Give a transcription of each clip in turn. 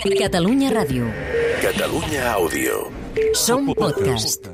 Catalunya Ràdio. Catalunya Àudio. Som podcast.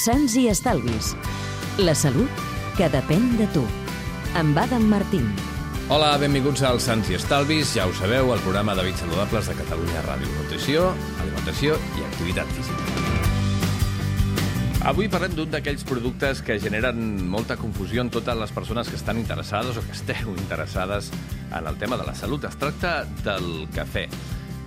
Sants i estalvis. La salut que depèn de tu. Amb Adam Martín. Hola, benvinguts al Sants i Estalvis. Ja ho sabeu, el programa d'hàbits saludables de Catalunya Ràdio. Nutrició, alimentació i activitat física. Avui parlem d'un d'aquells productes que generen molta confusió en totes les persones que estan interessades o que esteu interessades en el tema de la salut. Es tracta del cafè.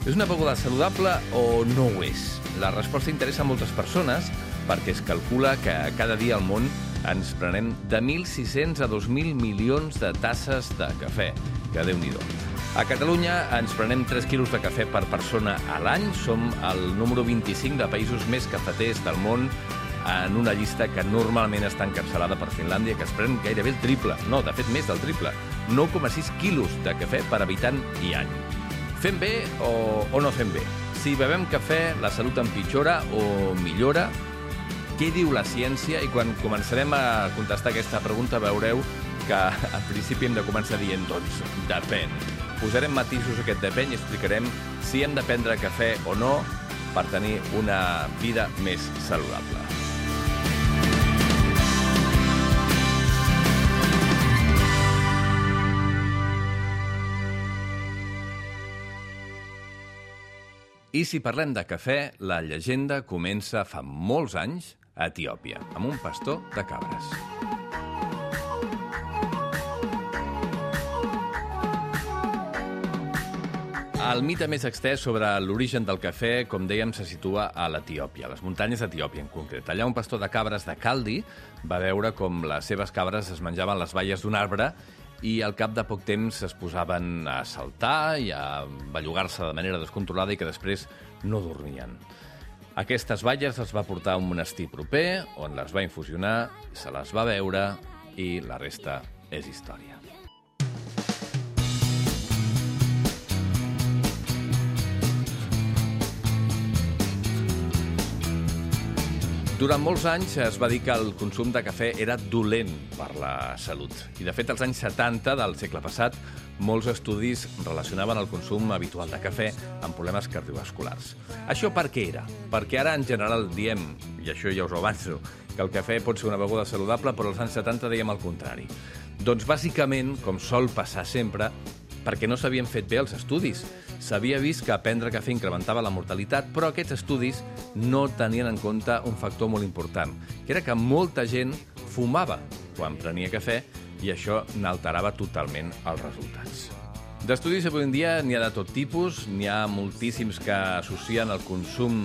És una beguda saludable o no ho és? La resposta interessa a moltes persones perquè es calcula que cada dia al món ens prenem de 1.600 a 2.000 milions de tasses de cafè, que déu nhi A Catalunya ens prenem 3 quilos de cafè per persona a l'any. Som el número 25 de països més cafeters del món en una llista que normalment està encapçalada per Finlàndia, que es pren gairebé el triple, no, de fet més del triple, 9,6 quilos de cafè per habitant i any. Fem bé o, o no fem bé? Si bevem cafè, la salut empitjora o millora? Què diu la ciència? I quan començarem a contestar aquesta pregunta veureu que al principi hem de començar dient, doncs, depèn. Posarem matisos a aquest depèn i explicarem si hem de prendre cafè o no per tenir una vida més saludable. I si parlem de cafè, la llegenda comença fa molts anys a Etiòpia, amb un pastor de cabres. El mite més extès sobre l'origen del cafè, com dèiem, se situa a l'Etiòpia, a les muntanyes d'Etiòpia en concret. Allà un pastor de cabres de Caldi va veure com les seves cabres es menjaven les valles d'un arbre i al cap de poc temps es posaven a saltar i a bellugar-se de manera descontrolada i que després no dormien. Aquestes valles les va portar a un monestir proper, on les va infusionar, se les va veure i la resta és història. Durant molts anys es va dir que el consum de cafè era dolent per la salut. I, de fet, als anys 70 del segle passat, molts estudis relacionaven el consum habitual de cafè amb problemes cardiovasculars. Això per què era? Perquè ara, en general, diem, i això ja us ho avanço, que el cafè pot ser una beguda saludable, però als anys 70 dèiem el contrari. Doncs, bàsicament, com sol passar sempre, perquè no s'havien fet bé els estudis. S'havia vist que prendre cafè incrementava la mortalitat, però aquests estudis no tenien en compte un factor molt important, que era que molta gent fumava quan prenia cafè i això n'alterava totalment els resultats. D'estudis avui en dia n'hi ha de tot tipus, n'hi ha moltíssims que associen el consum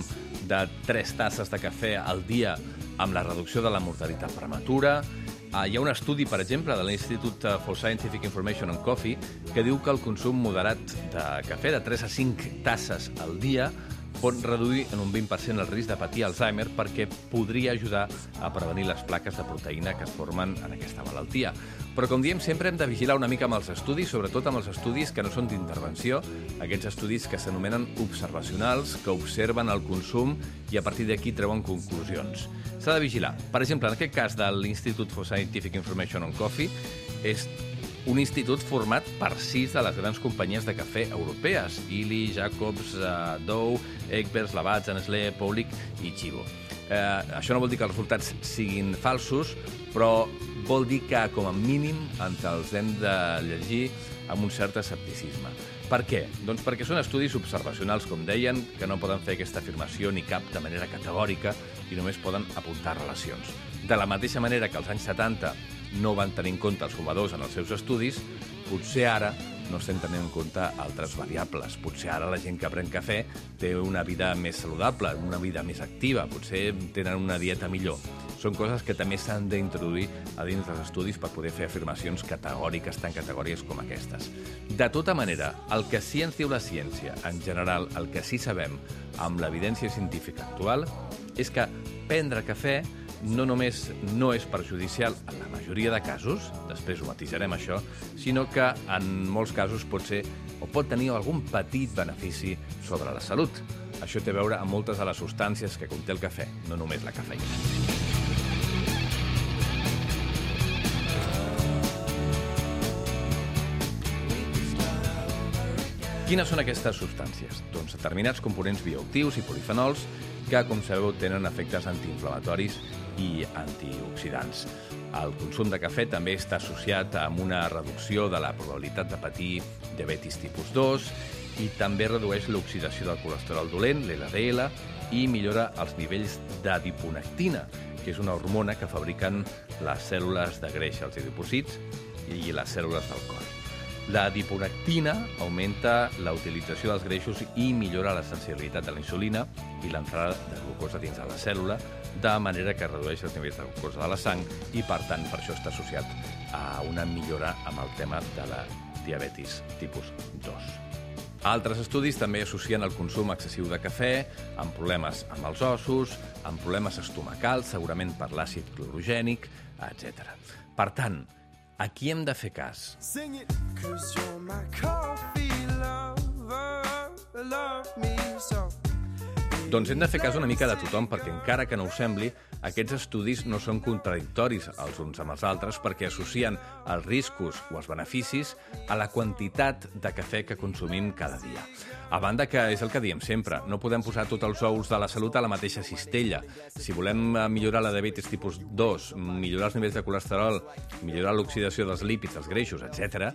de 3 tasses de cafè al dia amb la reducció de la mortalitat prematura, Uh, hi ha un estudi, per exemple, de l'Institut for Scientific Information on Coffee que diu que el consum moderat de cafè de 3 a 5 tasses al dia pot reduir en un 20% el risc de patir Alzheimer perquè podria ajudar a prevenir les plaques de proteïna que es formen en aquesta malaltia. Però, com diem, sempre hem de vigilar una mica amb els estudis, sobretot amb els estudis que no són d'intervenció, aquests estudis que s'anomenen observacionals, que observen el consum i a partir d'aquí treuen conclusions s'ha de vigilar. Per exemple, en aquest cas de l'Institute for Scientific Information on Coffee, és un institut format per sis de les grans companyies de cafè europees, Illy, Jacobs, uh, Dow, Egbers, Lavazza, Nestlé, Paulic i Chivo. Eh, això no vol dir que els resultats siguin falsos, però vol dir que, com a mínim, ens els hem de llegir amb un cert escepticisme. Per què? Doncs perquè són estudis observacionals, com deien, que no poden fer aquesta afirmació ni cap de manera categòrica i només poden apuntar relacions. De la mateixa manera que als anys 70 no van tenir en compte els fumadors en els seus estudis, potser ara no estem tenint en compte altres variables. Potser ara la gent que pren cafè té una vida més saludable, una vida més activa, potser tenen una dieta millor. Són coses que també s'han d'introduir a dins dels estudis per poder fer afirmacions categòriques, tan categòriques com aquestes. De tota manera, el que sí ens diu la ciència, en general, el que sí sabem amb l'evidència científica actual, és que prendre cafè no només no és perjudicial en la majoria de casos, després ho matisarem això, sinó que en molts casos pot ser o pot tenir algun petit benefici sobre la salut. Això té a veure amb moltes de les substàncies que conté el cafè, no només la cafeïna. Quines són aquestes substàncies? Doncs determinats components bioactius i polifenols que, com sabeu, tenen efectes antiinflamatoris i antioxidants. El consum de cafè també està associat amb una reducció de la probabilitat de patir diabetis tipus 2 i també redueix l'oxidació del colesterol dolent, l'LDL, i millora els nivells d'adiponectina, que és una hormona que fabriquen les cèl·lules de greix, els adipocits, i les cèl·lules del cor. La diponectina augmenta la utilització dels greixos i millora la sensibilitat de la insulina i l'entrada de glucosa dins de la cèl·lula, de manera que redueix els nivells de glucosa de la sang i, per tant, per això està associat a una millora amb el tema de la diabetis tipus 2. Altres estudis també associen el consum excessiu de cafè amb problemes amb els ossos, amb problemes estomacals, segurament per l'àcid clorogènic, etc. Per tant, a qui hem de fer cas? Sing it, cause you're my coffee lover, love me so. Doncs hem de fer cas una mica de tothom, perquè encara que no ho sembli, aquests estudis no són contradictoris els uns amb els altres perquè associen els riscos o els beneficis a la quantitat de cafè que consumim cada dia. A banda que és el que diem sempre, no podem posar tots els ous de la salut a la mateixa cistella. Si volem millorar la diabetes tipus 2, millorar els nivells de colesterol, millorar l'oxidació dels lípids, els greixos, etc,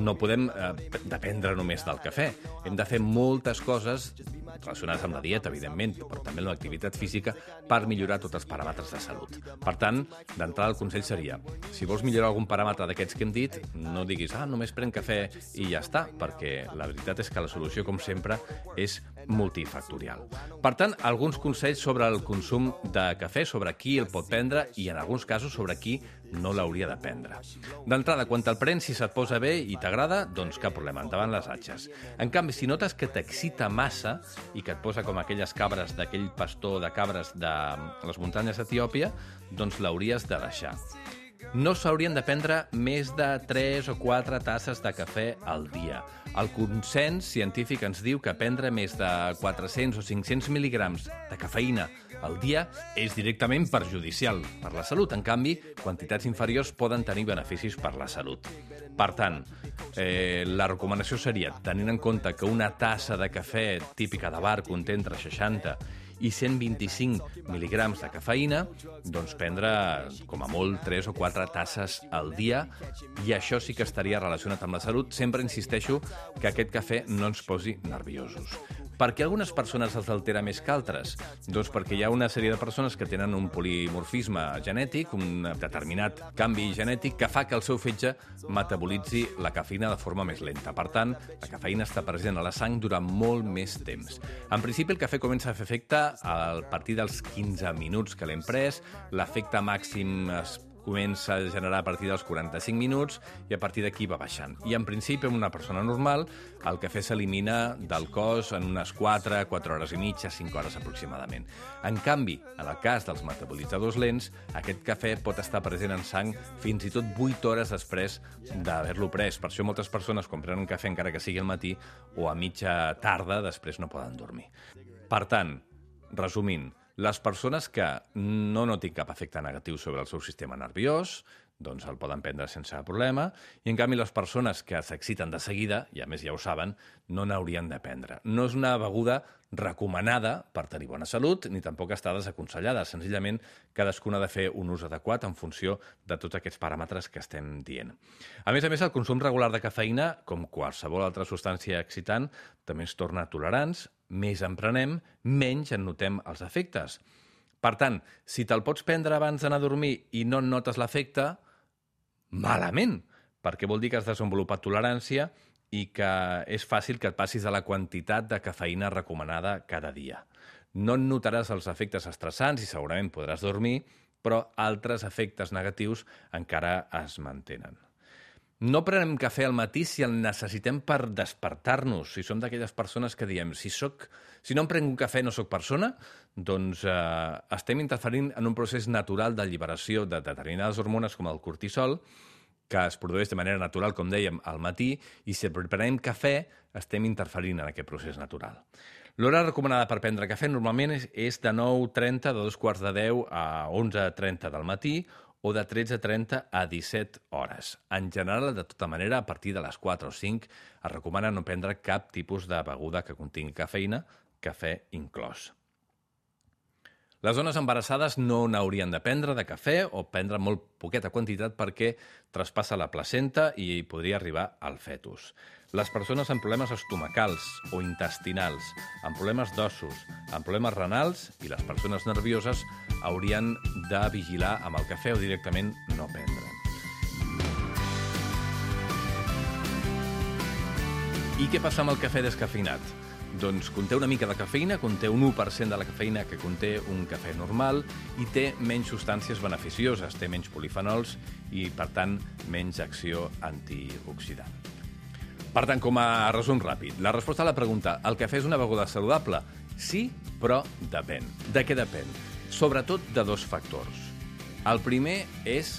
no podem eh, dependre només del cafè. Hem de fer moltes coses relacionades amb la dieta, evidentment, però també amb l'activitat física, per millorar tots els paràmetres de salut. Per tant, d'entrada el consell seria, si vols millorar algun paràmetre d'aquests que hem dit, no diguis, ah, només prenc cafè i ja està, perquè la veritat és que la solució, com sempre, és multifactorial. Per tant, alguns consells sobre el consum de cafè, sobre qui el pot prendre i, en alguns casos, sobre qui no l'hauria de prendre. D'entrada, quan te'l prens, si se't posa bé i t'agrada, doncs cap problema, endavant les atxes. En canvi, si notes que t'excita massa i que et posa com aquelles cabres d'aquell pastor de cabres de les muntanyes d'Etiòpia, doncs l'hauries de deixar. No s'haurien de prendre més de 3 o 4 tasses de cafè al dia. El consens científic ens diu que prendre més de 400 o 500 mil·lígrams de cafeïna al dia és directament perjudicial per la salut. En canvi, quantitats inferiors poden tenir beneficis per la salut. Per tant, eh, la recomanació seria, tenint en compte que una tassa de cafè típica de bar conté entre 60 i 125 mil·ligrams de cafeïna, doncs prendre com a molt 3 o 4 tasses al dia i això sí que estaria relacionat amb la salut. Sempre insisteixo que aquest cafè no ens posi nerviosos. Per què algunes persones els altera més que altres? Doncs perquè hi ha una sèrie de persones que tenen un polimorfisme genètic, un determinat canvi genètic que fa que el seu fetge metabolitzi la cafeïna de forma més lenta. Per tant, la cafeïna està present a la sang durant molt més temps. En principi, el cafè comença a fer efecte a partir dels 15 minuts que l'hem pres, l'efecte màxim es comença a generar a partir dels 45 minuts i a partir d'aquí va baixant. I en principi, en una persona normal, el cafè s'elimina del cos en unes 4, 4 hores i mitja, 5 hores aproximadament. En canvi, en el cas dels metabolitzadors lents, aquest cafè pot estar present en sang fins i tot 8 hores després d'haver-lo pres. Per això moltes persones, quan prenen cafè, encara que sigui al matí o a mitja tarda, després no poden dormir. Per tant, resumint, les persones que no notin cap efecte negatiu sobre el seu sistema nerviós, doncs el poden prendre sense problema, i en canvi les persones que s'exciten de seguida, i a més ja ho saben, no n'haurien de prendre. No és una beguda recomanada per tenir bona salut, ni tampoc està desaconsellada. Senzillament, cadascuna ha de fer un ús adequat en funció de tots aquests paràmetres que estem dient. A més a més, el consum regular de cafeïna, com qualsevol altra substància excitant, també ens torna tolerants, més en prenem, menys en notem els efectes. Per tant, si te'l pots prendre abans d'anar a dormir i no notes l'efecte, malament, perquè vol dir que has desenvolupat tolerància i que és fàcil que et passis a la quantitat de cafeïna recomanada cada dia. No notaràs els efectes estressants i segurament podràs dormir, però altres efectes negatius encara es mantenen. No prenem cafè al matí si el necessitem per despertar-nos. Si som d'aquelles persones que diem si, soc, si no em prenc un cafè no sóc persona, doncs eh, estem interferint en un procés natural d'alliberació de determinades hormones com el cortisol, que es produeix de manera natural, com dèiem, al matí, i si preparem cafè estem interferint en aquest procés natural. L'hora recomanada per prendre cafè normalment és, és de 9.30, de dos quarts de 10 a 11.30 del matí, o de 13.30 a 17 hores. En general, de tota manera, a partir de les 4 o 5 es recomana no prendre cap tipus de beguda que contingui cafeïna, cafè inclòs. Les dones embarassades no n'haurien de prendre de cafè o prendre molt poqueta quantitat perquè traspassa la placenta i podria arribar al fetus. Les persones amb problemes estomacals o intestinals, amb problemes d'ossos, amb problemes renals i les persones nervioses haurien de vigilar amb el cafè o directament no prendre. I què passa amb el cafè descafeinat? Doncs conté una mica de cafeïna, conté un 1% de la cafeïna que conté un cafè normal i té menys substàncies beneficioses, té menys polifenols i, per tant, menys acció antioxidant. Per tant, com a resum ràpid, la resposta a la pregunta el cafè és una beguda saludable? Sí, però depèn. De què depèn? Sobretot de dos factors. El primer és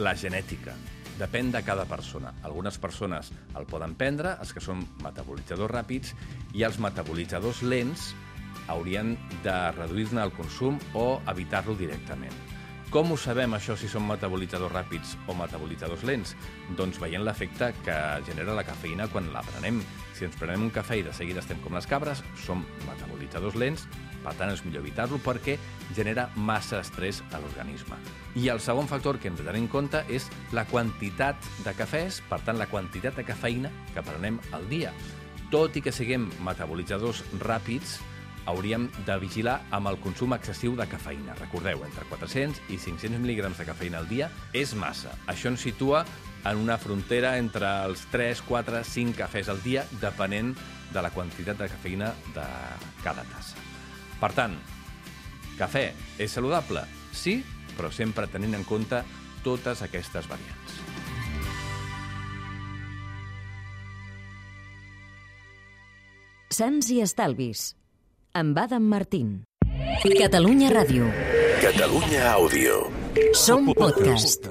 la genètica depèn de cada persona. Algunes persones el poden prendre, els que són metabolitzadors ràpids, i els metabolitzadors lents haurien de reduir-ne el consum o evitar-lo directament. Com ho sabem, això, si són metabolitzadors ràpids o metabolitzadors lents? Doncs veient l'efecte que genera la cafeïna quan la prenem. Si ens prenem un cafè i de seguida estem com les cabres, som metabolitzadors lents, per tant, és millor evitar-lo perquè genera massa estrès a l'organisme. I el segon factor que hem de tenir en compte és la quantitat de cafès, per tant, la quantitat de cafeïna que prenem al dia. Tot i que siguem metabolitzadors ràpids, hauríem de vigilar amb el consum excessiu de cafeïna. Recordeu, entre 400 i 500 mil·lígrams de cafeïna al dia és massa. Això ens situa en una frontera entre els 3, 4, 5 cafès al dia, depenent de la quantitat de cafeïna de cada tassa. Per tant, cafè és saludable? Sí, però sempre tenint en compte totes aquestes variants. Sants i Estalvis, amb Adam Martín. Catalunya Ràdio. Catalunya Àudio. Som podcast.